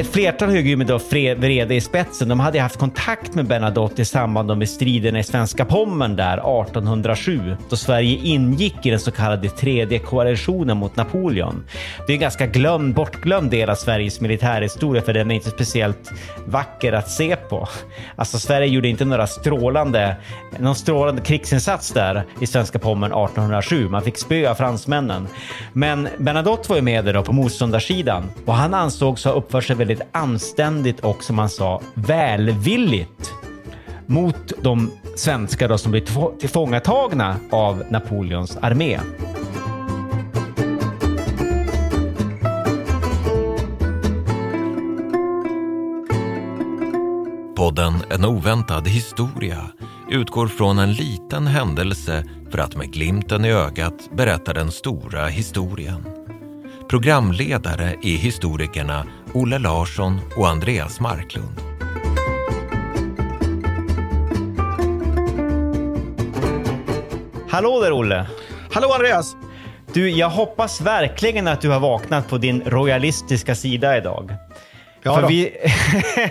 Ett flertal högre med då Vrede i spetsen, de hade haft kontakt med Bernadotte i samband med striderna i svenska Pommern där 1807, då Sverige ingick i den så kallade tredje koalitionen mot Napoleon. Det är en ganska glömd, bortglömd del av Sveriges militärhistoria, för den är inte speciellt vacker att se på. Alltså, Sverige gjorde inte några strålande, någon strålande krigsinsats där i svenska Pommern 1807. Man fick spöa fransmännen. Men Bernadotte var ju med där då på motståndarsidan och han ansågs ha uppfört sig väldigt väldigt anständigt och som han sa välvilligt mot de svenskar då som blir tillfångatagna av Napoleons armé. Podden En oväntad historia utgår från en liten händelse för att med glimten i ögat berätta den stora historien. Programledare är historikerna Olle Larsson och Andreas Marklund. Hallå där Olle! Hallå Andreas! Du, jag hoppas verkligen att du har vaknat på din royalistiska sida idag. Ja vi...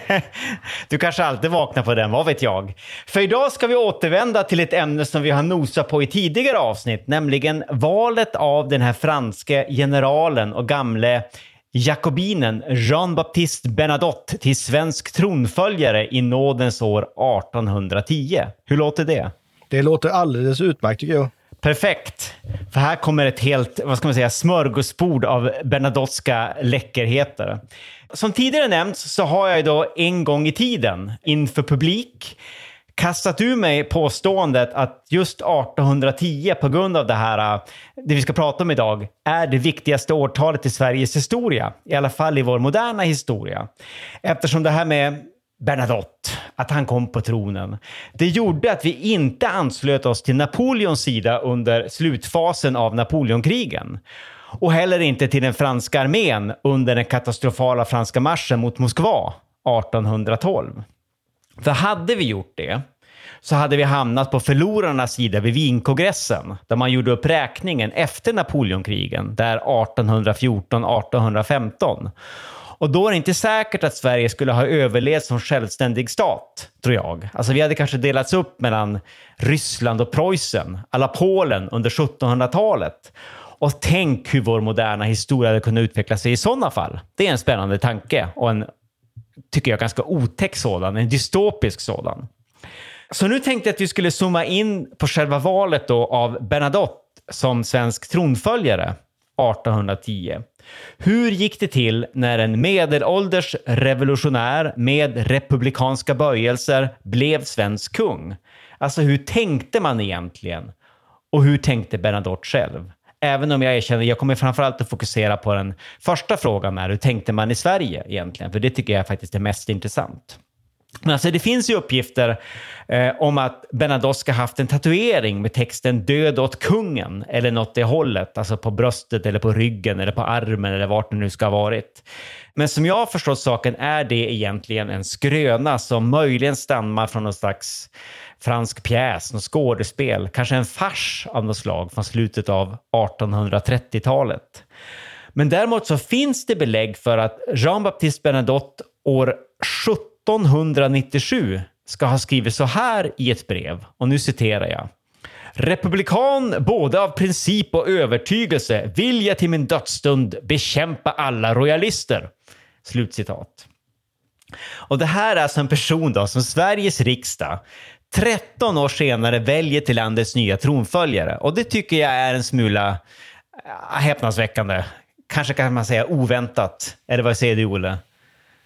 du kanske alltid vaknar på den, vad vet jag. För idag ska vi återvända till ett ämne som vi har nosat på i tidigare avsnitt, nämligen valet av den här franske generalen och gamle jakobinen Jean-Baptiste Bernadotte till svensk tronföljare i nådens år 1810. Hur låter det? Det låter alldeles utmärkt tycker jag. Perfekt. För här kommer ett helt, vad ska man säga, smörgåsbord av bernadotteska läckerheter. Som tidigare nämnts så har jag då en gång i tiden inför publik kastat ur mig påståendet att just 1810 på grund av det här, äh, det vi ska prata om idag, är det viktigaste årtalet i Sveriges historia. I alla fall i vår moderna historia. Eftersom det här med Bernadotte, att han kom på tronen. Det gjorde att vi inte anslöt oss till Napoleons sida under slutfasen av Napoleonkrigen. Och heller inte till den franska armén under den katastrofala franska marschen mot Moskva 1812. För hade vi gjort det så hade vi hamnat på förlorarnas sida vid Wienkongressen där man gjorde upp räkningen efter Napoleonkrigen, där 1814-1815. Och då är det inte säkert att Sverige skulle ha överlevt som självständig stat, tror jag. Alltså vi hade kanske delats upp mellan Ryssland och Preussen, alla Polen under 1700-talet. Och tänk hur vår moderna historia hade kunnat utveckla sig i sådana fall. Det är en spännande tanke och en, tycker jag, ganska otäck sådan, en dystopisk sådan. Så nu tänkte jag att vi skulle zooma in på själva valet då av Bernadotte som svensk tronföljare 1810. Hur gick det till när en medelålders revolutionär med republikanska böjelser blev svensk kung? Alltså hur tänkte man egentligen? Och hur tänkte Bernadotte själv? Även om jag erkänner, jag kommer framförallt att fokusera på den första frågan är hur tänkte man i Sverige egentligen? För det tycker jag faktiskt är mest intressant. Men alltså det finns ju uppgifter eh, om att Bernadotte ska haft en tatuering med texten “Död åt kungen” eller något det hållet, alltså på bröstet eller på ryggen eller på armen eller vart det nu ska ha varit. Men som jag har förstått saken är det egentligen en skröna som möjligen stammar från någon slags fransk pjäs, något skådespel, kanske en fars av något slag från slutet av 1830-talet. Men däremot så finns det belägg för att Jean-Baptiste Bernadotte år 17 1797 ska ha skrivit så här i ett brev, och nu citerar jag. Republikan både av princip och övertygelse vill jag till min dödsstund bekämpa alla royalister. Slutcitat. Och det här är alltså en person då som Sveriges riksdag 13 år senare väljer till landets nya tronföljare. Och det tycker jag är en smula äh, häpnadsväckande. Kanske kan man säga oväntat. Eller vad säger du, Olle?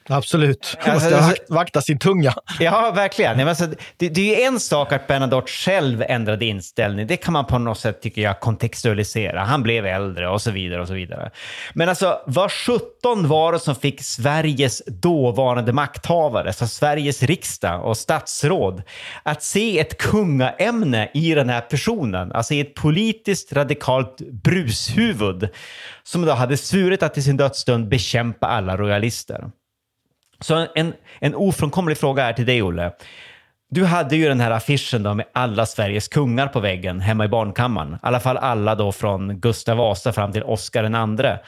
Absolut. Man ska alltså- vak- vakta sin tunga. Ja, verkligen. Men alltså, det, det är ju en sak att Bernadotte själv ändrade inställning. Det kan man på något sätt, tycker jag, kontextualisera. Han blev äldre och så vidare. och så vidare. Men alltså, vad 17 var det som fick Sveriges dåvarande makthavare, alltså Sveriges riksdag och statsråd, att se ett kungaämne i den här personen? Alltså i ett politiskt radikalt brushuvud som då hade svurit att till sin dödsstund bekämpa alla royalister. Så en, en ofrånkomlig fråga är till dig, Olle. Du hade ju den här affischen då med alla Sveriges kungar på väggen hemma i barnkammaren. I alla fall alla då från Gustav Vasa fram till Oscar den andre.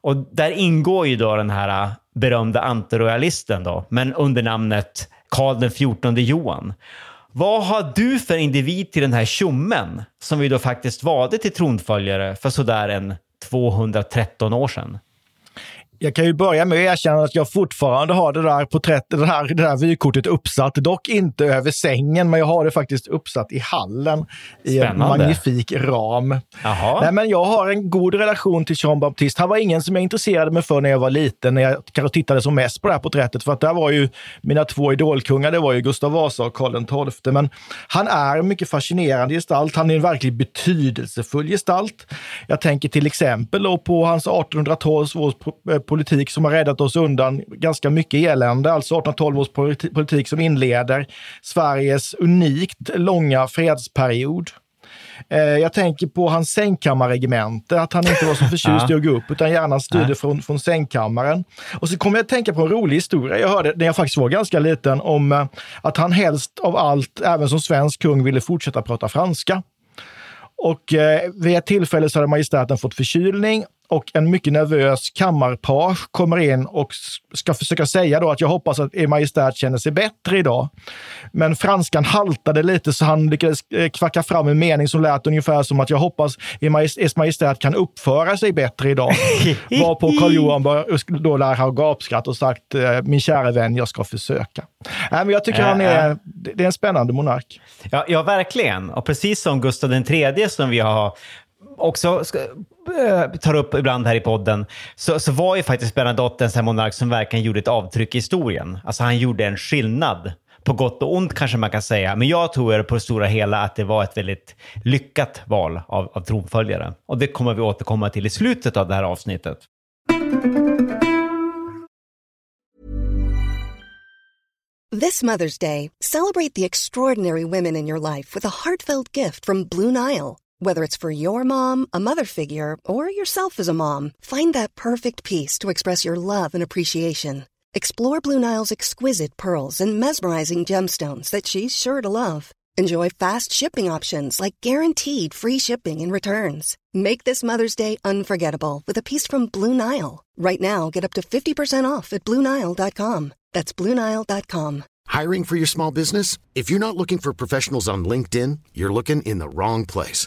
Och där ingår ju då den här äh, berömda antiroyalisten då, men under namnet Karl den XIV Johan. Vad har du för individ till den här tjommen som vi då faktiskt valde till tronföljare för sådär en 213 år sedan? Jag kan ju börja med att erkänna att jag fortfarande har det där porträttet, det här, det där vykortet uppsatt. Dock inte över sängen, men jag har det faktiskt uppsatt i hallen i en magnifik ram. Jaha. Nej, men jag har en god relation till Jean Baptiste. Han var ingen som jag intresserade mig för när jag var liten, när jag kanske tittade som mest på det här porträttet. För att där var ju mina två idolkungar, det var ju Gustav Vasa och Karl XII. Men han är en mycket fascinerande gestalt. Han är en verkligt betydelsefull gestalt. Jag tänker till exempel på hans 1812 års politik som har räddat oss undan ganska mycket elände. Alltså 1812 års politi- politik som inleder Sveriges unikt långa fredsperiod. Eh, Jag tänker på hans sängkammarregemente, att han inte var så förtjust i att gå upp utan gärna styrde från, från sängkammaren. Och så kommer jag att tänka på en rolig historia jag hörde när jag faktiskt var ganska liten om eh, att han helst av allt, även som svensk kung, ville fortsätta prata franska. Och eh, vid ett tillfälle så hade majestäten fått förkylning och en mycket nervös kammarpage kommer in och ska försöka säga då att jag hoppas att er majestät känner sig bättre idag. Men franskan haltade lite så han lyckades eh, kvacka fram en mening som lät ungefär som att jag hoppas er majestät kan uppföra sig bättre idag. Varpå Karl Johan bör- då lär ha gapskratt och sagt eh, min kära vän, jag ska försöka. Nej, men jag tycker Äh, han äh. är, det är en spännande monark. Ja, ja, verkligen. Och precis som Gustav III som vi har också äh, Eh, tar upp ibland här i podden, så, så var ju faktiskt Bernadotte en sån monark som verkligen gjorde ett avtryck i historien. Alltså han gjorde en skillnad. På gott och ont kanske man kan säga, men jag tror på det stora hela att det var ett väldigt lyckat val av, av tronföljare. Och det kommer vi återkomma till i slutet av det här avsnittet. This Mother's Day, celebrate the extraordinary women in your life with a heartfelt gift from Blue Nile. Whether it's for your mom, a mother figure, or yourself as a mom, find that perfect piece to express your love and appreciation. Explore Blue Nile's exquisite pearls and mesmerizing gemstones that she's sure to love. Enjoy fast shipping options like guaranteed free shipping and returns. Make this Mother's Day unforgettable with a piece from Blue Nile. Right now, get up to 50% off at BlueNile.com. That's BlueNile.com. Hiring for your small business? If you're not looking for professionals on LinkedIn, you're looking in the wrong place.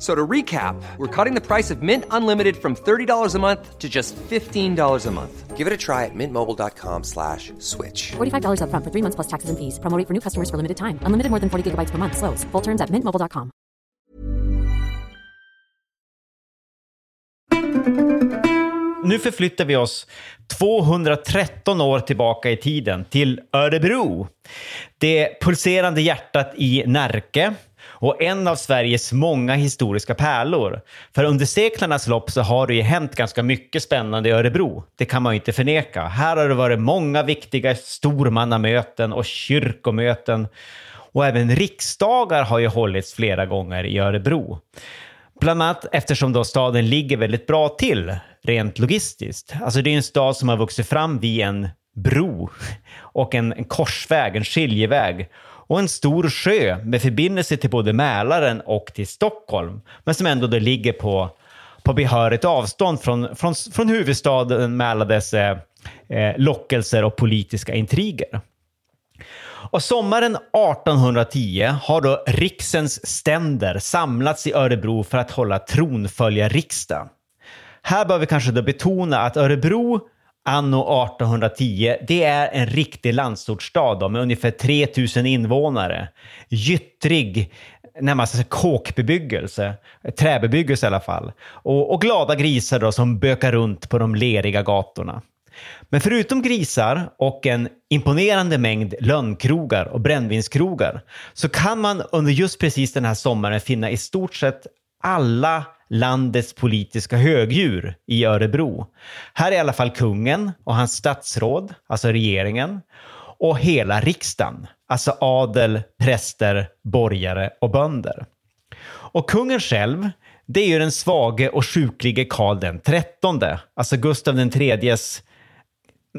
So to recap, we're cutting the price of Mint Unlimited from $30 a month to just $15 a month. Give it a try at mintmobile.com slash switch. $45 upfront for three months plus taxes and fees. Promo rate for new customers for limited time. Unlimited more than 40 gigabytes per month. Slows. Full terms at mintmobile.com. Nu förflyttar vi oss 213 år tillbaka i tiden till Örebro. Det pulserande hjärtat i Närke och en av Sveriges många historiska pärlor. För under seklernas lopp så har det ju hänt ganska mycket spännande i Örebro. Det kan man ju inte förneka. Här har det varit många viktiga stormannamöten och kyrkomöten. Och även riksdagar har ju hållits flera gånger i Örebro. Bland annat eftersom då staden ligger väldigt bra till rent logistiskt. Alltså det är en stad som har vuxit fram vid en bro och en, en korsväg, en skiljeväg och en stor sjö med förbindelse till både Mälaren och till Stockholm, men som ändå då ligger på, på behörigt avstånd från, från, från huvudstaden med alla dess eh, eh, lockelser och politiska intriger. Och sommaren 1810 har då riksens ständer samlats i Örebro för att hålla tronföljarriksdag. Här bör vi kanske då betona att Örebro anno 1810, det är en riktig landsortsstad med ungefär 3000 invånare. Gyttrig, närmast kåkbebyggelse, träbebyggelse i alla fall. Och, och glada grisar då som bökar runt på de leriga gatorna. Men förutom grisar och en imponerande mängd lönnkrogar och brännvinskrogar så kan man under just precis den här sommaren finna i stort sett alla landets politiska högdjur i Örebro. Här är i alla fall kungen och hans statsråd, alltså regeringen, och hela riksdagen, alltså adel, präster, borgare och bönder. Och kungen själv, det är ju den svage och sjuklige Karl den trettonde, alltså Gustav den tredjes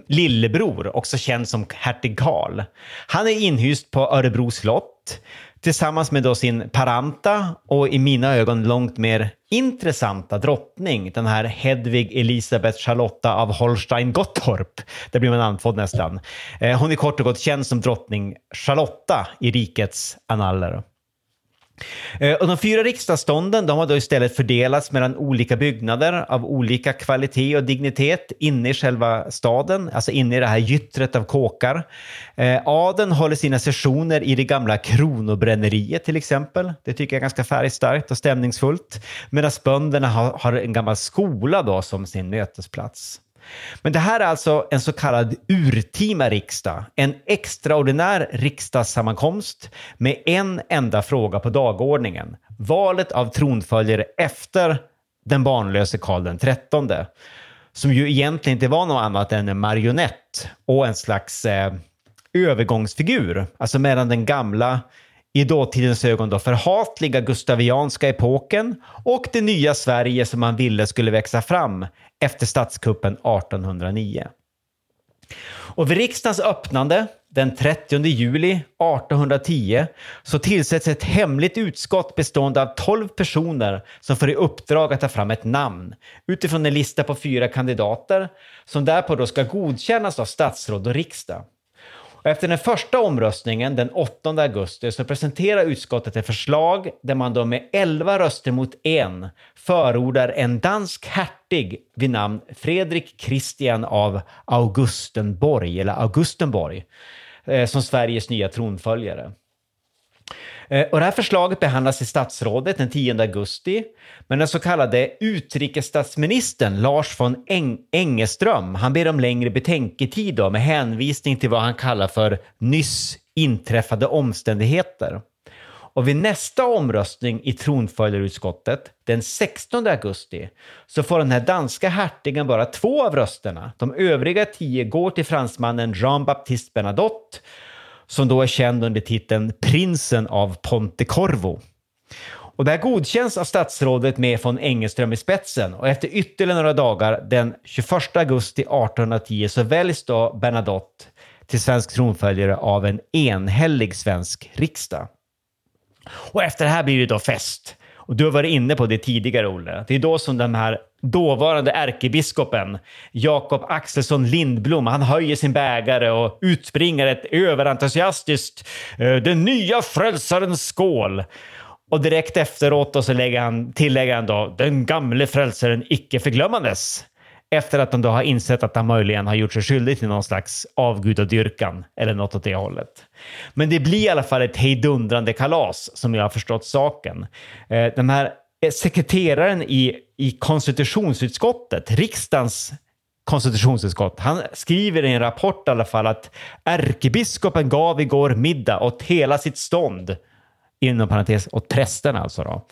lillebror, också känd som hertig Karl. Han är inhyst på Örebro slott tillsammans med då sin paranta och i mina ögon långt mer intressanta drottning, den här Hedvig Elisabeth Charlotta av Holstein-Gottorp. Det blir man andfådd nästan. Eh, hon är kort och gott känd som drottning Charlotta i rikets annaler. Eh, och de fyra riksdagsstånden de har då istället fördelats mellan olika byggnader av olika kvalitet och dignitet inne i själva staden, alltså inne i det här gyttret av kåkar. Eh, adeln håller sina sessioner i det gamla kronobränneriet till exempel. Det tycker jag är ganska färgstarkt och stämningsfullt. Medan bönderna har, har en gammal skola då som sin mötesplats. Men det här är alltså en så kallad urtima riksdag, en extraordinär riksdagssammankomst med en enda fråga på dagordningen. Valet av tronföljare efter den barnlöse Karl XIII. Som ju egentligen inte var något annat än en marionett och en slags eh, övergångsfigur. Alltså mellan den gamla i dåtidens ögon då förhatliga gustavianska epoken och det nya Sverige som man ville skulle växa fram efter statskuppen 1809. Och vid riksdagens öppnande den 30 juli 1810 så tillsätts ett hemligt utskott bestående av 12 personer som får i uppdrag att ta fram ett namn utifrån en lista på fyra kandidater som därpå då ska godkännas av statsråd och riksdag. Och efter den första omröstningen den 8 augusti så presenterar utskottet ett förslag där man då med 11 röster mot en förordar en dansk hertig vid namn Fredrik Christian av Augustenborg, eller Augustenborg, eh, som Sveriges nya tronföljare. Eh, och det här förslaget behandlas i statsrådet den 10 augusti, men den så kallade utrikesstatsministern Lars von Eng Engeström, han ber om längre betänketid då, med hänvisning till vad han kallar för nyss inträffade omständigheter. Och vid nästa omröstning i tronföljarutskottet den 16 augusti så får den här danska hertigen bara två av rösterna. De övriga tio går till fransmannen Jean-Baptiste Bernadotte som då är känd under titeln Prinsen av Pontecorvo. Och det här godkänns av statsrådet med von Engelström i spetsen och efter ytterligare några dagar den 21 augusti 1810 så väljs då Bernadotte till svensk tronföljare av en enhällig svensk riksdag. Och efter det här blir det då fest. Och du har varit inne på det tidigare, Olle. Det är då som den här dåvarande ärkebiskopen Jakob Axelsson Lindblom, han höjer sin bägare och utspringer ett överentusiastiskt eh, “Den nya frälsarens skål” Och direkt efteråt då så lägger han, tillägger han då “Den gamle frälsaren icke förglömmandes” efter att de då har insett att han möjligen har gjort sig skyldig till någon slags avgudadyrkan eller något åt det hållet. Men det blir i alla fall ett hejdundrande kalas som jag har förstått saken. Eh, den här eh, sekreteraren i, i konstitutionsutskottet, riksdagens konstitutionsutskott. Han skriver i en rapport i alla fall att ärkebiskopen gav igår middag åt hela sitt stånd, inom parentes åt prästerna alltså då,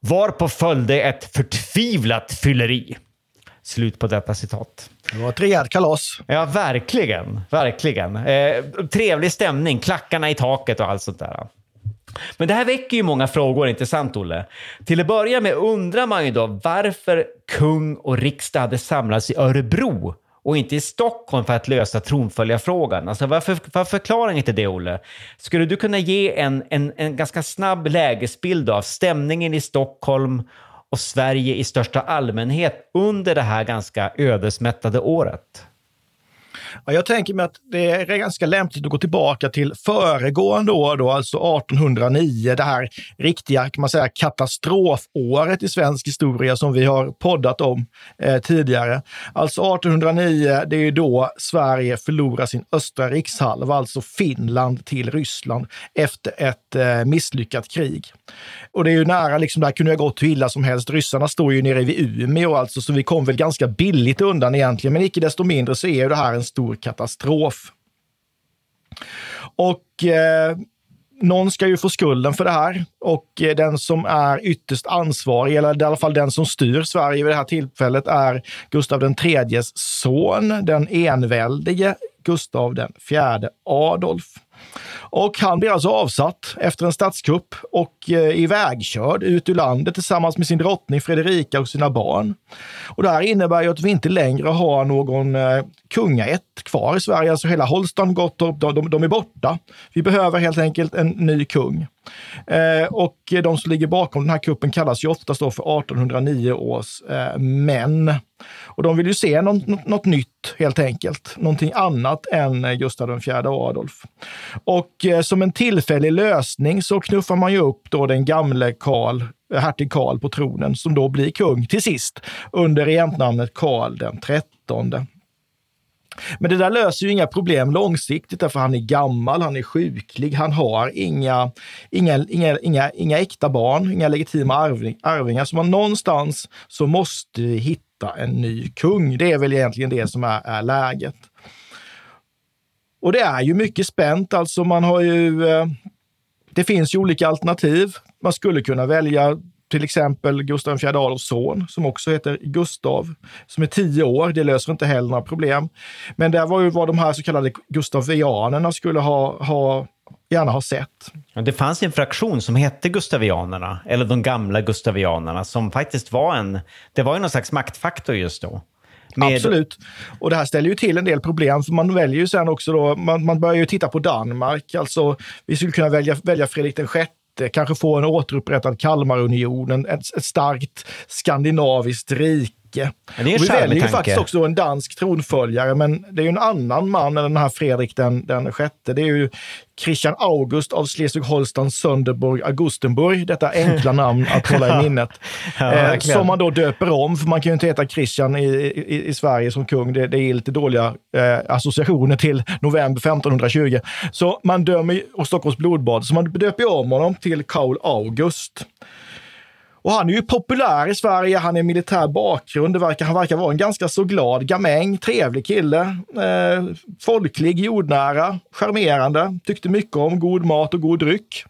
varpå följde ett förtvivlat fylleri. Slut på detta citat. Det var ett rejält kalas. Ja, verkligen. Verkligen. Eh, trevlig stämning, klackarna i taket och allt sånt där. Men det här väcker ju många frågor, inte sant Olle? Till att börja med undrar man ju då varför kung och riksdag hade samlats i Örebro och inte i Stockholm för att lösa tronföljarfrågan? Alltså varför, varför förklarar inte det, Olle? Skulle du kunna ge en, en, en ganska snabb lägesbild av stämningen i Stockholm och Sverige i största allmänhet under det här ganska ödesmättade året? Ja, jag tänker mig att det är ganska lämpligt att gå tillbaka till föregående år, då, alltså 1809, det här riktiga kan man säga, katastrofåret i svensk historia som vi har poddat om eh, tidigare. Alltså 1809, det är då Sverige förlorar sin östra rikshalva, alltså Finland till Ryssland efter ett eh, misslyckat krig. Och det är ju nära, liksom, där kunde ha gått hur illa som helst. Ryssarna står ju nere vid Umeå, alltså, så vi kom väl ganska billigt undan egentligen. Men icke desto mindre så är ju det här en stor katastrof. Och eh, någon ska ju få skulden för det här och eh, den som är ytterst ansvarig, eller i alla fall den som styr Sverige vid det här tillfället, är Gustav IIIs son, den enväldige Gustav den fjärde Adolf. Och han blir alltså avsatt efter en statskupp och eh, ivägkörd ut ur landet tillsammans med sin drottning Fredrika och sina barn. Och det här innebär ju att vi inte längre har någon eh, kungaätt kvar i Sverige. Alltså hela Holstein, Gottorp, de, de, de är borta. Vi behöver helt enkelt en ny kung. Eh, och de som ligger bakom den här kuppen kallas ju oftast då för 1809 års eh, män. Och de vill ju se något, något, något, nytt helt enkelt. Någonting annat än Gustav IV Adolf. Och eh, som en tillfällig lösning så knuffar man ju upp då den gamle Karl, eh, hertig Karl på tronen som då blir kung till sist under regentnamnet Karl den trettonde. Men det där löser ju inga problem långsiktigt därför han är gammal, han är sjuklig, han har inga, inga, inga, inga, inga äkta barn, inga legitima arving, arvingar. Så man någonstans så måste hitta en ny kung. Det är väl egentligen det som är, är läget. Och det är ju mycket spänt, alltså man har ju eh, det finns ju olika alternativ. Man skulle kunna välja till exempel Gustav IV Adolfs son, som också heter Gustav, som är tio år. Det löser inte heller några problem. Men det var ju vad de här så kallade gustavianerna skulle ha, ha gärna ha sett. Det fanns en fraktion som hette Gustavianerna, eller de gamla Gustavianerna, som faktiskt var en, det var ju någon slags maktfaktor just då. Med... Absolut. Och det här ställer ju till en del problem, för man väljer ju sen också då, man, man börjar ju titta på Danmark, alltså vi skulle kunna välja, välja Fredrik den Eh, kanske få en återupprättad Kalmarunion, ett, ett starkt skandinaviskt rike. Ja, det är och vi väljer ju tanke. faktiskt också en dansk tronföljare, men det är ju en annan man än den här Fredrik den, den sjätte. Det är ju Christian August av Schleswig-Holstein Sönderburg Augustenburg, detta enkla namn att hålla i minnet. Ja, eh, som man då döper om, för man kan ju inte heta Christian i, i, i Sverige som kung. Det, det är lite dåliga eh, associationer till november 1520. Så man dömer, och Stockholms blodbad, så man döper om honom till Karl August. Och han är ju populär i Sverige, han är militär bakgrund, det verkar, han verkar vara en ganska så glad gamäng, trevlig kille, eh, folklig, jordnära, charmerande, tyckte mycket om god mat och god dryck.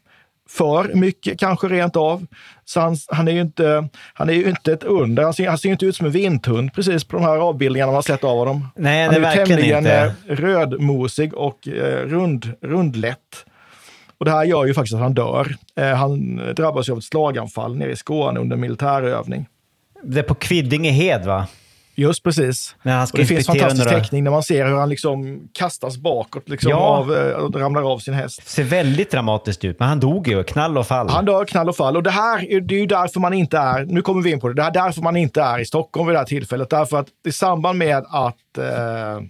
För mycket kanske rent av. Så han, han, är ju inte, han är ju inte ett under. Han ser, han ser inte ut som en vinthund precis på de här avbildningarna man har sett av honom. Nej, han det är ju tämligen inte. eh, rödmosig och eh, rund, rundlätt. Och det här gör ju faktiskt att han dör. Eh, han drabbas ju av ett slaganfall nere i Skåne under en militärövning. Det är på Kvidingehed, va? Just precis. När han ska Och det finns fantastisk teckning när man ser hur han liksom kastas bakåt liksom Ja. av, eh, och ramlar av sin häst. Ser väldigt dramatiskt ut, men han dog ju. Knall och fall. Han dör knall och fall. Och det här är- det är ju därför man inte är, nu kommer vi in på det, det är därför man inte är i Stockholm vid det här tillfället. Därför att i samband med att eh,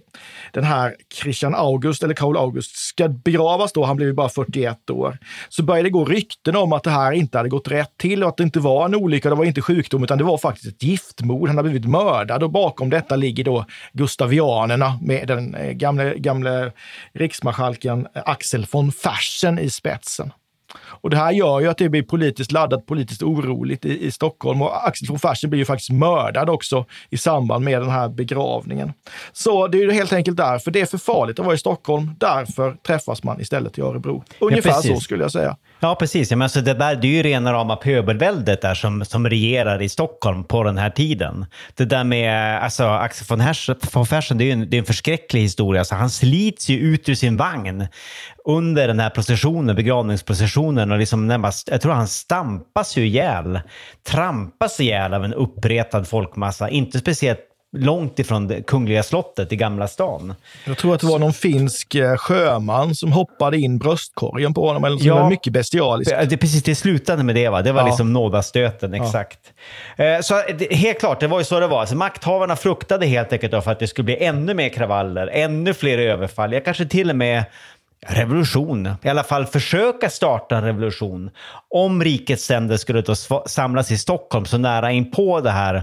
den här Christian August, eller Karl August, ska begravas då, han blev ju bara 41 år, så började det gå rykten om att det här inte hade gått rätt till och att det inte var en olycka, det var inte sjukdom, utan det var faktiskt ett giftmord. Han har blivit mördad och bakom detta ligger då Gustavianerna med den eh, gamle, gamle riksmarskalken Axel von Fersen i spetsen. Och det här gör ju att det blir politiskt laddat, politiskt oroligt i, i Stockholm. Och Axel von Fersen blir ju faktiskt mördad också i samband med den här begravningen. Så det är ju helt enkelt därför. Det är för farligt att vara i Stockholm. Därför träffas man istället i Örebro. Ungefär precis. så skulle jag säga. Ja, precis. Ja, men alltså det, där, det är ju rena rama pöbelväldet där som, som regerar i Stockholm på den här tiden. Det där med alltså, Axel von, Hers, von Fersen, det är ju en, det är en förskräcklig historia. Alltså, han slits ju ut ur sin vagn under den här processionen, begravningsprocessionen. Och liksom jag tror han stampas ju ihjäl, trampas ihjäl av en uppretad folkmassa. Inte speciellt långt ifrån det kungliga slottet i Gamla stan. Jag tror att det var någon finsk eh, sjöman som hoppade in bröstkorgen på honom. Eller Ja. som var mycket bestialiskt. Det, precis, det slutade med det va? Det var Ja. liksom nådastöten, exakt. Eh, så det, helt klart, det var ju så det var. Alltså, makthavarna fruktade helt enkelt för att det skulle bli ännu mer kravaller, ännu fler överfall, ja kanske till och med revolution. I alla fall försöka starta en revolution. Om rikets ständer skulle då samlas i Stockholm så nära in på det här,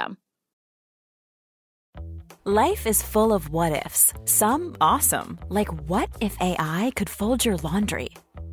Life is full of what ifs. Some awesome, like what if AI could fold your laundry?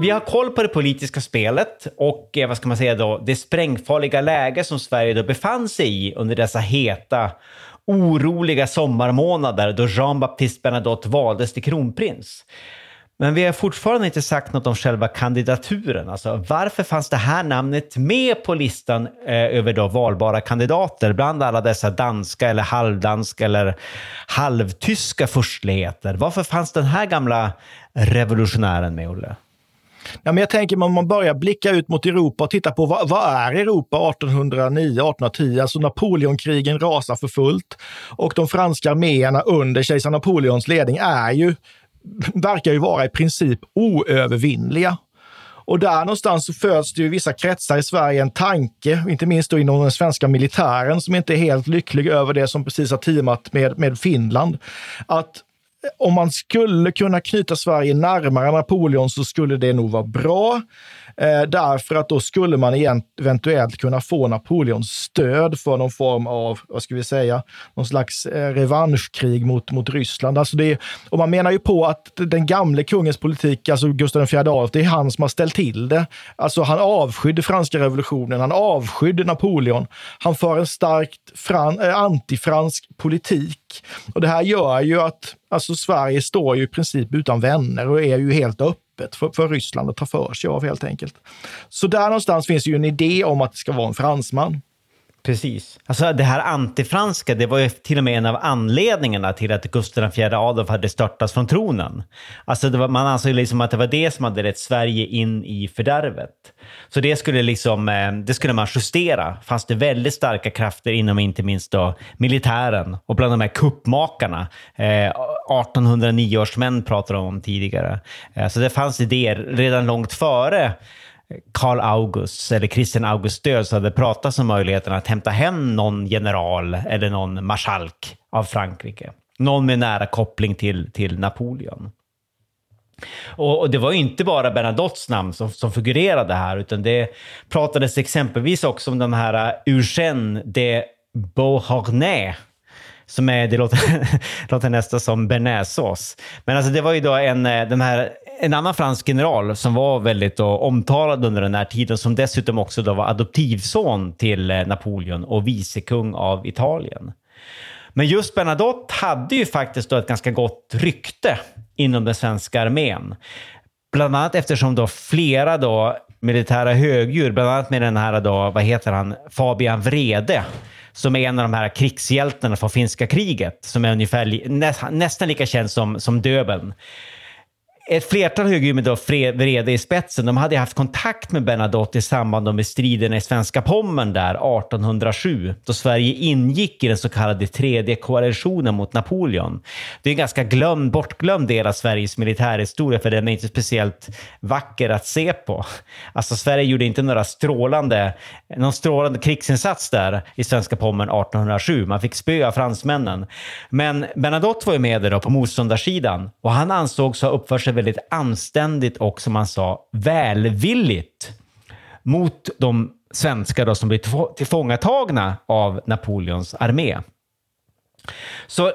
Vi har koll på det politiska spelet och eh, vad ska man säga då, det sprängfarliga läge som Sverige då befann sig i under dessa heta, oroliga sommarmånader då Jean-Baptiste Bernadotte valdes till kronprins. Men vi har fortfarande inte sagt något om själva kandidaturen. Alltså, varför fanns det här namnet med på listan eh, över då valbara kandidater bland alla dessa danska eller halvdanska eller halvtyska furstligheter? Varför fanns den här gamla revolutionären med, Olle? Ja, men jag tänker om man börjar blicka ut mot Europa och titta på vad, vad är Europa 1809, 1810? Alltså Napoleonkrigen rasar för fullt och de franska arméerna under kejsar Napoleons ledning är ju, verkar ju vara i princip oövervinnliga. Och där någonstans så föds det ju i vissa kretsar i Sverige en tanke, inte minst då inom den svenska militären, som inte är helt lycklig över det som precis har teamat med, med Finland. Att om man skulle kunna knyta Sverige närmare Napoleon så skulle det nog vara bra. Eh, därför att då skulle man eventuellt kunna få Napoleons stöd för någon form av, vad ska vi säga, någon slags eh, revanschkrig mot, mot Ryssland. Alltså det, och man menar ju på att den gamle kungens politik, alltså Gustav IV Adolf, det är han som har ställt till det. Alltså han avskydde franska revolutionen, han avskydde Napoleon. Han för en starkt fran, eh, antifransk politik. Och det här gör ju att alltså Sverige står ju i princip utan vänner och är ju helt öppet för, för Ryssland att ta för sig av helt enkelt. Så där någonstans finns ju en idé om att det ska vara en fransman. Precis. Alltså det här antifranska, det var ju till och med en av anledningarna till att Gustav IV Adolf hade störtats från tronen. Alltså det var, man ansåg liksom att det var det som hade lett Sverige in i fördärvet. Så det skulle, liksom, eh, det skulle man justera. Fanns det väldigt starka krafter inom inte minst då militären och bland de här kuppmakarna. Eh, 1809 års män pratade de om tidigare. Eh, så det fanns idéer redan långt före Karl August eller Christian August död så hade det pratats om möjligheten att hämta hem någon general eller någon marskalk av Frankrike. Någon med nära koppling till, till Napoleon. Och, och det var ju inte bara Bernadottes namn som, som figurerade här, utan det pratades exempelvis också om de här uh, Eugène de Beauharnais som är, det låter, låter nästan som bearnaisesås. Men alltså det var ju då en, uh, den här en annan fransk general som var väldigt då, omtalad under den här tiden, som dessutom också då var adoptivson till eh, Napoleon och vicekung av Italien. Men just Bernadotte hade ju faktiskt då ett ganska gott rykte inom den svenska armén. Bland annat eftersom då flera då militära högdjur, bland annat med den här då, vad heter han, Fabian Vrede, som är en av de här krigshjältarna från finska kriget, som är ungefär nä, nästan lika känd som, som Döbeln ett flertal högdjur med då Vrede i spetsen, de hade haft kontakt med Bernadotte i samband med striderna i svenska Pommern där 1807, då Sverige ingick i den så kallade tredje koalitionen mot Napoleon. Det är en ganska glömd, bortglömd del av Sveriges militärhistoria, för den är inte speciellt vacker att se på. Alltså Sverige gjorde inte några strålande, någon strålande krigsinsats där i svenska Pommern 1807. Man fick spöa fransmännen. Men Bernadotte var ju med där då på motståndarsidan och han ansågs ha uppfört sig väldigt anständigt och som man sa välvilligt mot de svenskar då som blir tillfångatagna av Napoleons armé. Så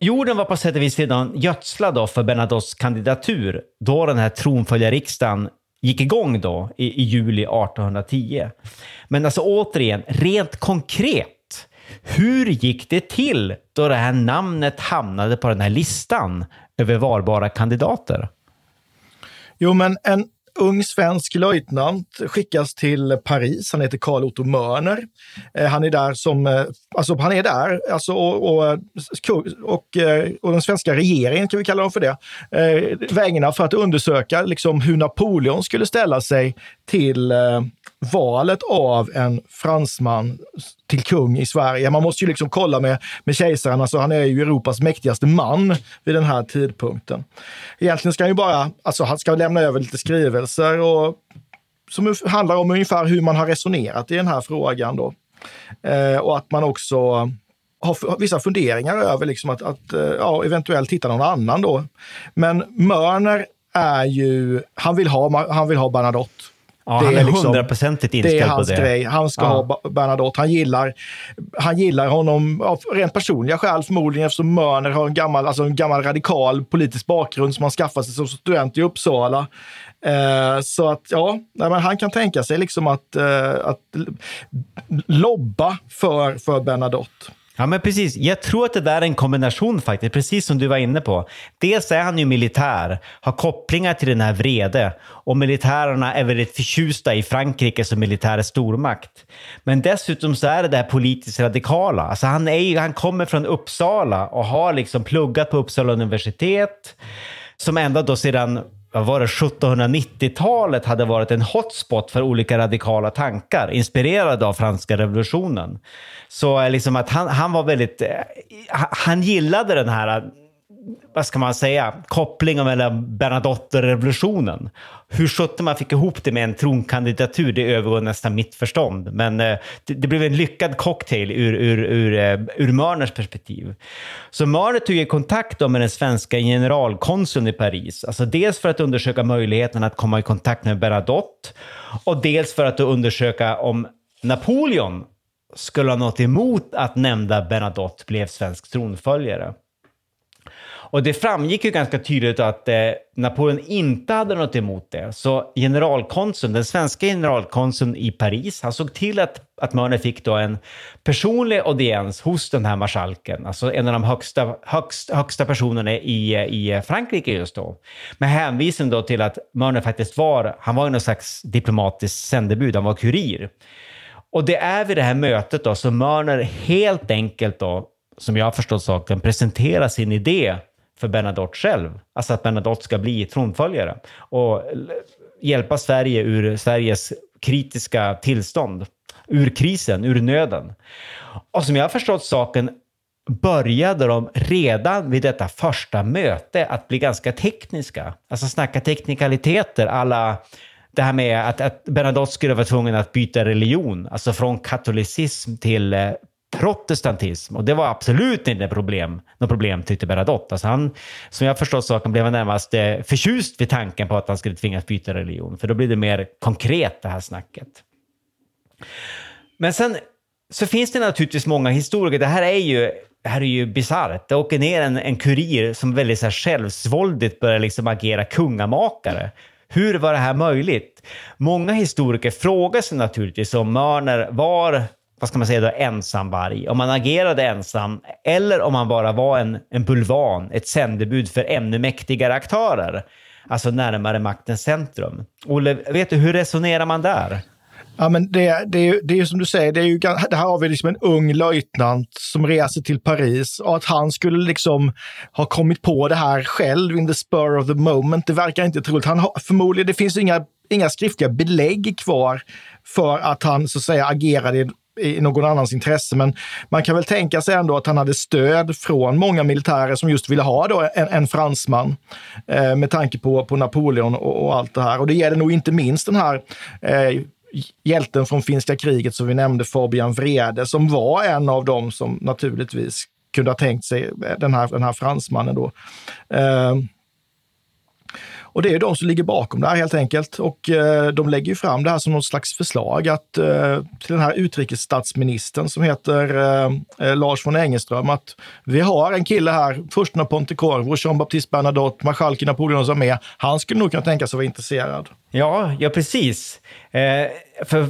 jorden var på sätt och vis redan gödslad då för Bernadottes kandidatur då den här tronföljarriksdagen gick igång då i, i juli 1810. Men alltså återigen, rent konkret, hur gick det till då det här namnet hamnade på den här listan över valbara kandidater? Jo, men en ung svensk löjtnant skickas till Paris. Han heter Karl Otto Mörner. Eh, han är där som, eh, alltså han är där, alltså, och, och, eh, och, och den svenska regeringen, kan vi kalla dem för det, vägnar för att undersöka liksom, hur Napoleon skulle ställa sig till valet av en fransman till kung i Sverige. Man måste ju liksom kolla med, med kejsaren, alltså han är ju Europas mäktigaste man vid den här tidpunkten. Egentligen ska han ju bara, alltså han ska lämna över lite skrivelser och som handlar om ungefär hur man har resonerat i den här frågan då. Eh, och att man också har vissa funderingar över liksom att, att eh, ja, eventuellt hitta någon annan då. Men Mörner är ju, han vill ha, han vill ha Bernadotte. Ja, det han är liksom- hundraprocentigt liksom, inställd på det. Det är hans grej. Han ska ja. ha Bernadotte. Han gillar, han gillar honom av rent personliga skäl förmodligen eftersom Mörner har en gammal, alltså en gammal radikal politisk bakgrund som han skaffade sig som student i Uppsala. Eh, så att ja, nej, men han kan tänka sig liksom att, eh, att lobba för, för Bernadotte. Ja, men precis. Jag tror att det där är en kombination faktiskt, precis som du var inne på. Dels är han ju militär, har kopplingar till den här vrede och militärerna är väldigt förtjusta i Frankrike som militär stormakt. Men dessutom så är det det här politiskt radikala. Alltså han, är, han kommer från Uppsala och har liksom pluggat på Uppsala universitet som ända då sedan vad var det, 1790-talet hade varit en hotspot för olika radikala tankar, inspirerade av franska revolutionen. Så eh, liksom att han, han var väldigt, eh, han gillade den här vad ska man säga, kopplingen mellan Bernadotte och revolutionen. Hur sjutton man fick ihop det med en tronkandidatur, det övergår nästan mitt förstånd. Men eh, det, det, blev en lyckad cocktail ur, ur, ur, eh, ur Mörners perspektiv. Så Mörner tog ju kontakt med den svenska generalkonsuln i Paris. Alltså dels för att undersöka möjligheten att komma i kontakt med Bernadotte och dels för att undersöka om Napoleon skulle ha något emot att nämnda Bernadotte blev svensk tronföljare. Och det framgick ju ganska tydligt att eh, Napoleon inte hade något emot det. Så generalkonsuln, den svenska generalkonsuln i Paris, han såg till att, att Mörner fick då en personlig audiens hos den här marskalken, alltså en av de högsta, högst, högsta personerna i, i Frankrike just då. Med hänvisning då till att Mörner faktiskt var, han var någon slags diplomatisk sändebud, han var kurir. Och det är vid det här mötet då som Mörner helt enkelt då, som jag har förstått saken, presenterar sin idé för Bernadotte själv. Alltså att Bernadotte ska bli tronföljare och hjälpa Sverige ur Sveriges kritiska tillstånd, ur krisen, ur nöden. Och som jag har förstått saken började de redan vid detta första möte att bli ganska tekniska. Alltså snacka teknikaliteter alla det här med att, att Bernadotte skulle vara tvungen att byta religion, alltså från katolicism till eh, protestantism. Och det var absolut inte problem, något problem tyckte Bernadotte. Alltså han, som jag förstått saken, blev han närmast eh, förtjust vid tanken på att han skulle tvingas byta religion. För då blir det mer konkret det här snacket. Men sen så finns det naturligtvis många historiker. Det här är ju det här är ju bisarrt. Det åker ner en, en kurir som väldigt så här självsvåldigt börjar liksom agera kungamakare. Hur var det här möjligt? Många historiker frågar sig naturligtvis om Mörner var vad ska man säga då, ensamvarg, om man agerade ensam eller om man bara var en, en bulvan, ett sändebud för ännu mäktigare aktörer, alltså närmare maktens centrum. Olle, vet du, hur resonerar man där? Ja, men det, det, är ju, det är ju som du säger, det, är ju, det här har vi liksom en ung löjtnant som reser till Paris och att han skulle liksom ha kommit på det här själv in the spur of the moment, det verkar inte troligt. Han har, förmodligen, det finns inga, inga skriftliga belägg kvar för att han så att säga agerade i någon annans intresse. Men man kan väl tänka sig ändå att han hade stöd från många militärer som just ville ha då en, en fransman eh, med tanke på, på Napoleon och, och, allt det här. Och det gäller nog inte minst den här eh, hjälten från finska kriget som vi nämnde, Fabian Vrede, som var en av dem som naturligtvis kunde ha tänkt sig den här, den här fransmannen då. Eh, och det är de som ligger bakom det här helt enkelt. Och eh, de lägger ju fram det här som något slags förslag att eh, till den här utrikesstatsministern som heter eh, eh, Lars von Engeström att vi har en kille här, fursten av Pontecorvo, Jean-Baptiste Bernadotte, marskalken Napoleon som är. Han skulle nog kunna tänka sig vara intresserad. Ja, ja precis. Eh, för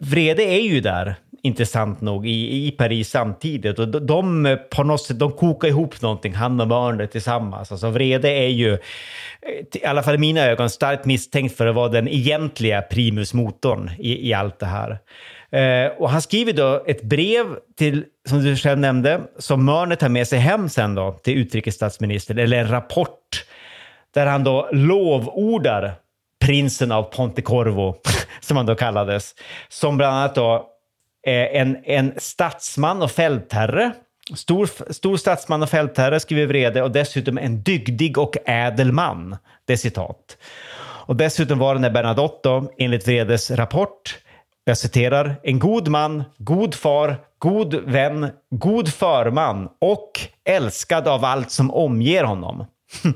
Vrede är ju där intressant nog i, i Paris samtidigt. Och de, de eh, på något sätt, de kokar ihop någonting, han och Mörner tillsammans. Alltså Vrede är ju, eh, i alla fall i mina ögon, starkt misstänkt för att vara den egentliga primusmotorn i, i allt det här. Eh, och han skriver då ett brev till, som du själv nämnde, som Mörner tar med sig hem sen då till utrikesstatsministern, eller en rapport där han då lovordar prinsen av Pontecorvo, som han då kallades, som bland annat då Eh, en, en statsman och fältherre. Stor, stor statsman och fältherre, skriver Vrede, och dessutom en dygdig och ädel man. Det är citat. Och dessutom var den där Bernadotte, då, enligt Vredes rapport, jag citerar, en god man, god far, god vän, god förman och älskad av allt som omger honom.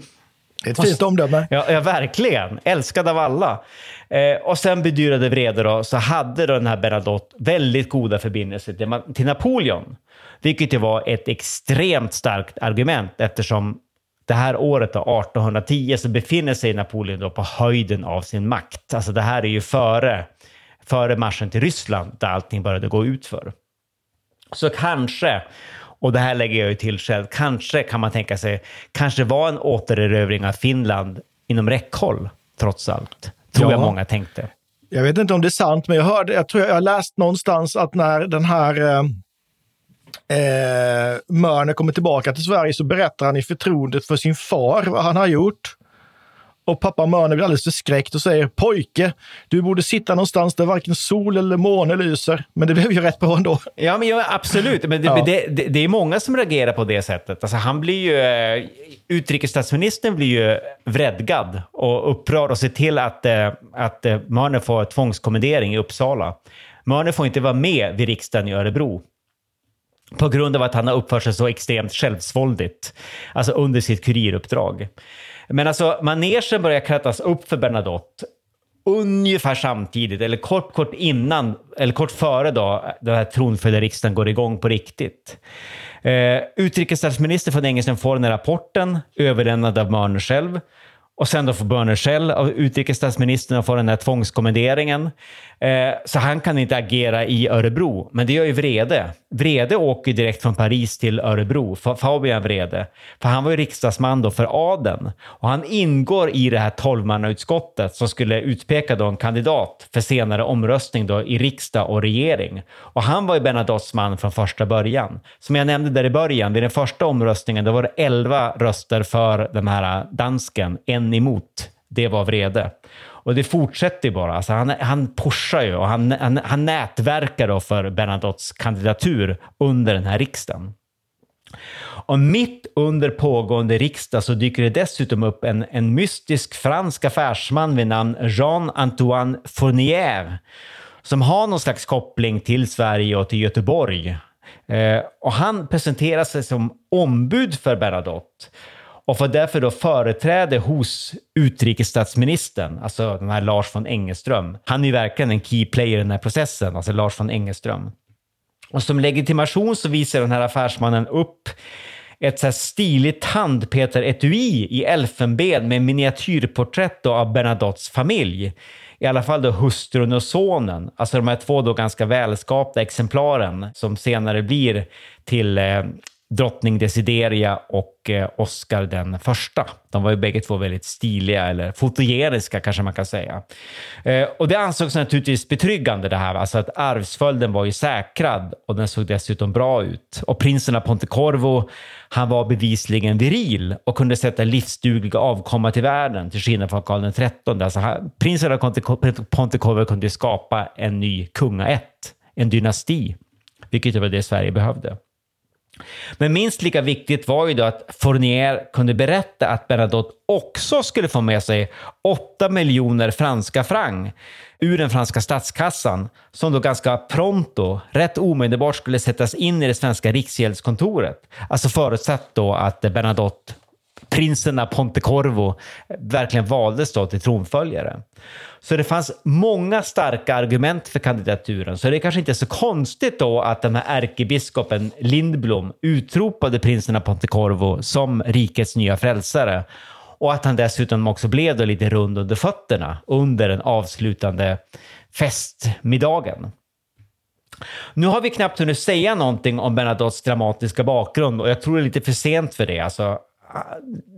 Ett fint omdöme. Ja, ja, verkligen. Älskad av alla. Eh, och sen bedyrade Vrede då, så hade då den här Bernadotte väldigt goda förbindelser till, till Napoleon. Vilket ju var ett extremt starkt argument eftersom det här året, då, 1810, så befinner sig Napoleon då på höjden av sin makt. Alltså det här är ju före, före marschen till Ryssland där allting började gå ut för. Så kanske och det här lägger jag ju till själv. Kanske kan man tänka sig, kanske var en återerövring av Finland inom räckhåll, trots allt. Tror ja. jag många tänkte. Jag vet inte om det är sant, men jag hörde, jag tror jag har läst någonstans att när den här eh, eh Mörner kommer tillbaka till Sverige så berättar han i förtroendet för sin far vad han har gjort. Och pappa Mörner blir alldeles förskräckt och säger pojke, du borde sitta någonstans där varken sol eller måne lyser. Men det blev ju rätt bra ändå. Ja, men ja, absolut. Men det, ja. det, det, det, är många som reagerar på det sättet. Alltså, han blir ju, eh, utrikesstatsministern blir ju vredgad och upprörd och ser till att, eh, att eh, Mörner får tvångskommendering i Uppsala. Mörner får inte vara med vid riksdagen i Örebro på grund av att han har uppfört sig så extremt självsvåldigt, alltså under sitt kuriruppdrag. Men alltså, manegen börjar krattas upp för Bernadotte ungefär samtidigt, eller kort, kort innan, eller kort före då, den här tronföljarriksdagen går igång på riktigt. Eh, utrikesstatsminister von Engelsen får den här rapporten, överlämnad av Mörner själv. Och sen då får Börner Schell av utrikesstatsministern få den här tvångskommenderingen. Eh, så han kan inte agera i Örebro, men det gör ju Vrede. Vrede åker direkt från Paris till Örebro, Fabian Vrede. För han var ju riksdagsman då för adeln. Och han ingår i det här tolvmannautskottet som skulle utpeka då en kandidat för senare omröstning då i riksdag och regering. Och han var ju Bernadottes man från första början. Som jag nämnde där i början, vid den första omröstningen, då var det elva röster för den här dansken, en emot. Det var Vrede. Och det fortsätter ju bara. Alltså han, han pushar ju och han, han, han nätverkar då för Bernadottes kandidatur under den här riksdagen. Och mitt under pågående riksdag så dyker det dessutom upp en, en mystisk fransk affärsman vid namn Jean-Antoine Fournier som har någon slags koppling till Sverige och till Göteborg. Eh, och han presenterar sig som ombud för Bernadotte och får därför då företräde hos utrikesstatsministern, alltså den här Lars von Engeström. Han är ju verkligen en key player i den här processen, alltså Lars von Engeström. Och som legitimation så visar den här affärsmannen upp ett så här stiligt handpeteretui i elfenben med miniatyrporträtt då av Bernadottes familj. I alla fall då hustrun och sonen, alltså de här två då ganska välskapta exemplaren som senare blir till eh, drottning Desideria och eh, Oscar den första. De var ju bägge två väldigt stiliga, eller fotogeniska kanske man kan säga. Eh, och det ansågs naturligtvis betryggande det här, alltså att arvsföljden var ju säkrad och den såg dessutom bra ut. Och prinsen av Pontecorvo, han var bevisligen viril och kunde sätta livsdugliga avkomma till världen, till skillnad från Karl XIII. Alltså, prinsen av Pontecorvo kunde skapa en ny kungaätt, en dynasti, vilket var det Sverige behövde. Men minst lika viktigt var ju då att Fournier kunde berätta att Bernadotte också skulle få med sig 8 miljoner franska franc ur den franska statskassan som då ganska pronto, rätt omedelbart skulle sättas in i det svenska riksgäldskontoret. Alltså förutsatt då att Bernadotte prinsen av Pontecorvo verkligen valdes då till tronföljare. Så det fanns många starka argument för kandidaturen, så det är kanske inte så konstigt då att den här ärkebiskopen Lindblom utropade prinsen av Pontecorvo som rikets nya frälsare och att han dessutom också blev då lite rund under fötterna under den avslutande festmiddagen. Nu har vi knappt hunnit säga någonting om Bernadottes dramatiska bakgrund och jag tror det är lite för sent för det. Alltså,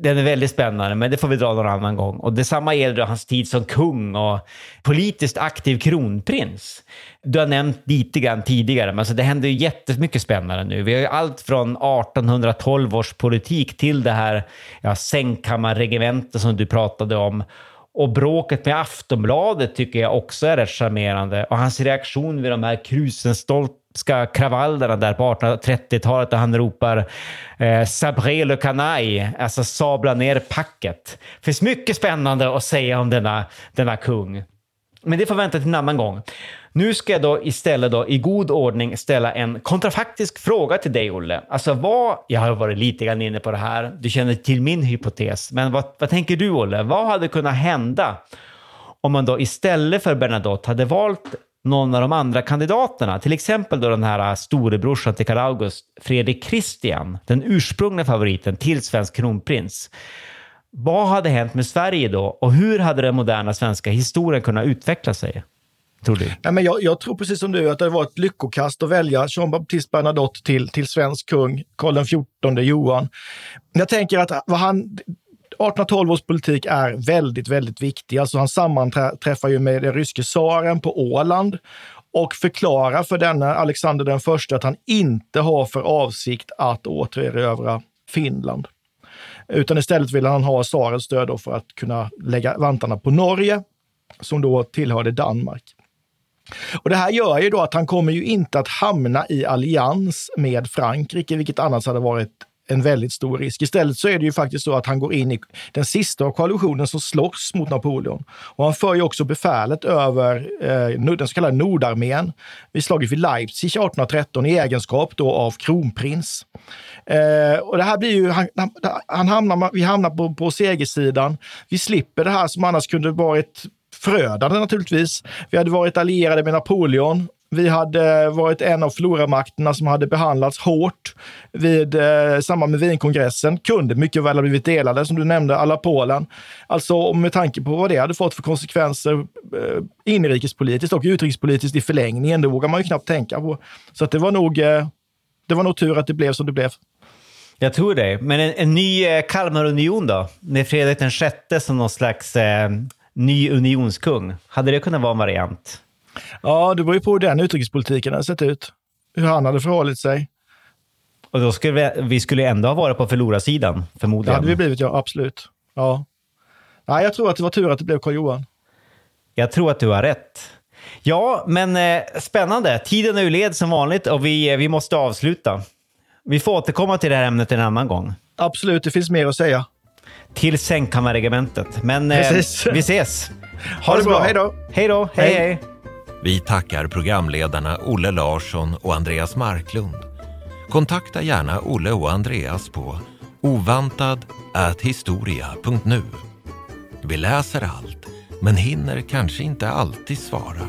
den är väldigt spännande, men det får vi dra någon annan gång. Och detsamma gäller hans tid som kung och politiskt aktiv kronprins. Du har nämnt lite grann tidigare, men alltså det händer ju jättemycket spännande nu. Vi har ju allt från 1812 års politik till det här ja, sängkammarregementet som du pratade om. Och bråket med Aftonbladet tycker jag också är rätt charmerande. Och hans reaktion vid de här krusenstolta ska kravallerna där på 1830-talet där han ropar eh, “Sabré le canaille”, alltså sabla ner packet. Det finns mycket spännande att säga om denna, denna kung. Men det får vänta till en annan gång. Nu ska jag då istället då i god ordning ställa en kontrafaktisk fråga till dig, Olle. Alltså vad, jag har varit lite grann inne på det här, du känner till min hypotes, men vad, vad tänker du, Olle? Vad hade kunnat hända om man då istället för Bernadotte hade valt någon av de andra kandidaterna, till exempel då den här äh, storebrorsan till Karl August, Fredrik Christian, den ursprungliga favoriten till svensk kronprins. Vad hade hänt med Sverige då och hur hade den moderna svenska historien kunnat utveckla sig? Tror du? Ja, men jag, jag tror precis som du att det var ett lyckokast att välja Jean Baptiste Bernadotte till, till svensk kung, Karl XIV Johan. Jag tänker att vad han, 1812 års politik är väldigt, väldigt viktig. Alltså han sammanträffar ju med den ryske tsaren på Åland och förklarar för denna Alexander den första att han inte har för avsikt att återerövra Finland. Utan istället vill han ha tsarens stöd för att kunna lägga vantarna på Norge, som då tillhörde Danmark. Och Det här gör ju då att han kommer ju inte att hamna i allians med Frankrike, vilket annars hade varit en väldigt stor risk. Istället så är det ju faktiskt så att han går in i den sista av koalitionen som slåss mot Napoleon. Och han för ju också befälet över eh, den så kallade Nordarmén vid slaget vid Leipzig 1813 i egenskap då av kronprins. Eh, och det här blir ju, han, han hamnar, vi hamnar på, på segersidan. Vi slipper det här som annars kunde varit förödande naturligtvis. Vi hade varit allierade med Napoleon vi hade varit en av floramakterna som hade behandlats hårt vid eh, samband med Wienkongressen. Kunde mycket väl ha blivit delade, som du nämnde, alla Polen. Alltså med tanke på vad det hade fått för konsekvenser eh, inrikespolitiskt och utrikespolitiskt i förlängningen, det vågar man ju knappt tänka på. Så att det var nog, eh, det var nog tur att det blev som det blev. Jag tror det. Men en, en ny eh, Kalmarunion då? Med Fredrik den sjätte som någon slags eh, ny unionskung. Hade det kunnat vara en variant? Ja, det beror ju på hur den utrikespolitiken hade sett ut. Hur han hade förhållit sig. Och då skulle vi, vi skulle ändå ha varit på förlorarsidan, förmodligen. Det hade vi blivit, ja. Absolut. Ja. Nej, jag tror att det var tur att det blev Karl-Johan. Jag tror att du har rätt. Ja, men eh, spännande. Tiden är ju led som vanligt och vi, eh, vi måste avsluta. Vi får återkomma till det här ämnet en annan gång. Absolut, det finns mer att säga. Till sängkammarregementet. Men eh, vi ses. Ha, ha det bra. bra. Hej då. Hej då. hej. hej. hej. Vi tackar programledarna Olle Larsson och Andreas Marklund. Kontakta gärna Olle och Andreas på ovantad.historia.nu. Vi läser allt, men hinner kanske inte alltid svara.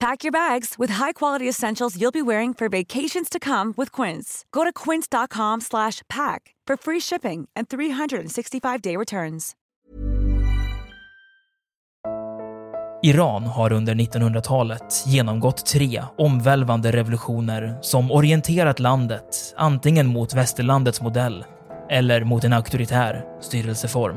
Pack your bags with high-quality essentials you'll be wearing for vacations to come with Quince. Go to quince.com/pack for free shipping and 365-day returns. Iran har under 1900-talet genomgått tre omvälvande revolutioner som orienterat landet antingen mot västerlandets modell eller mot en auktoritär styrelseform.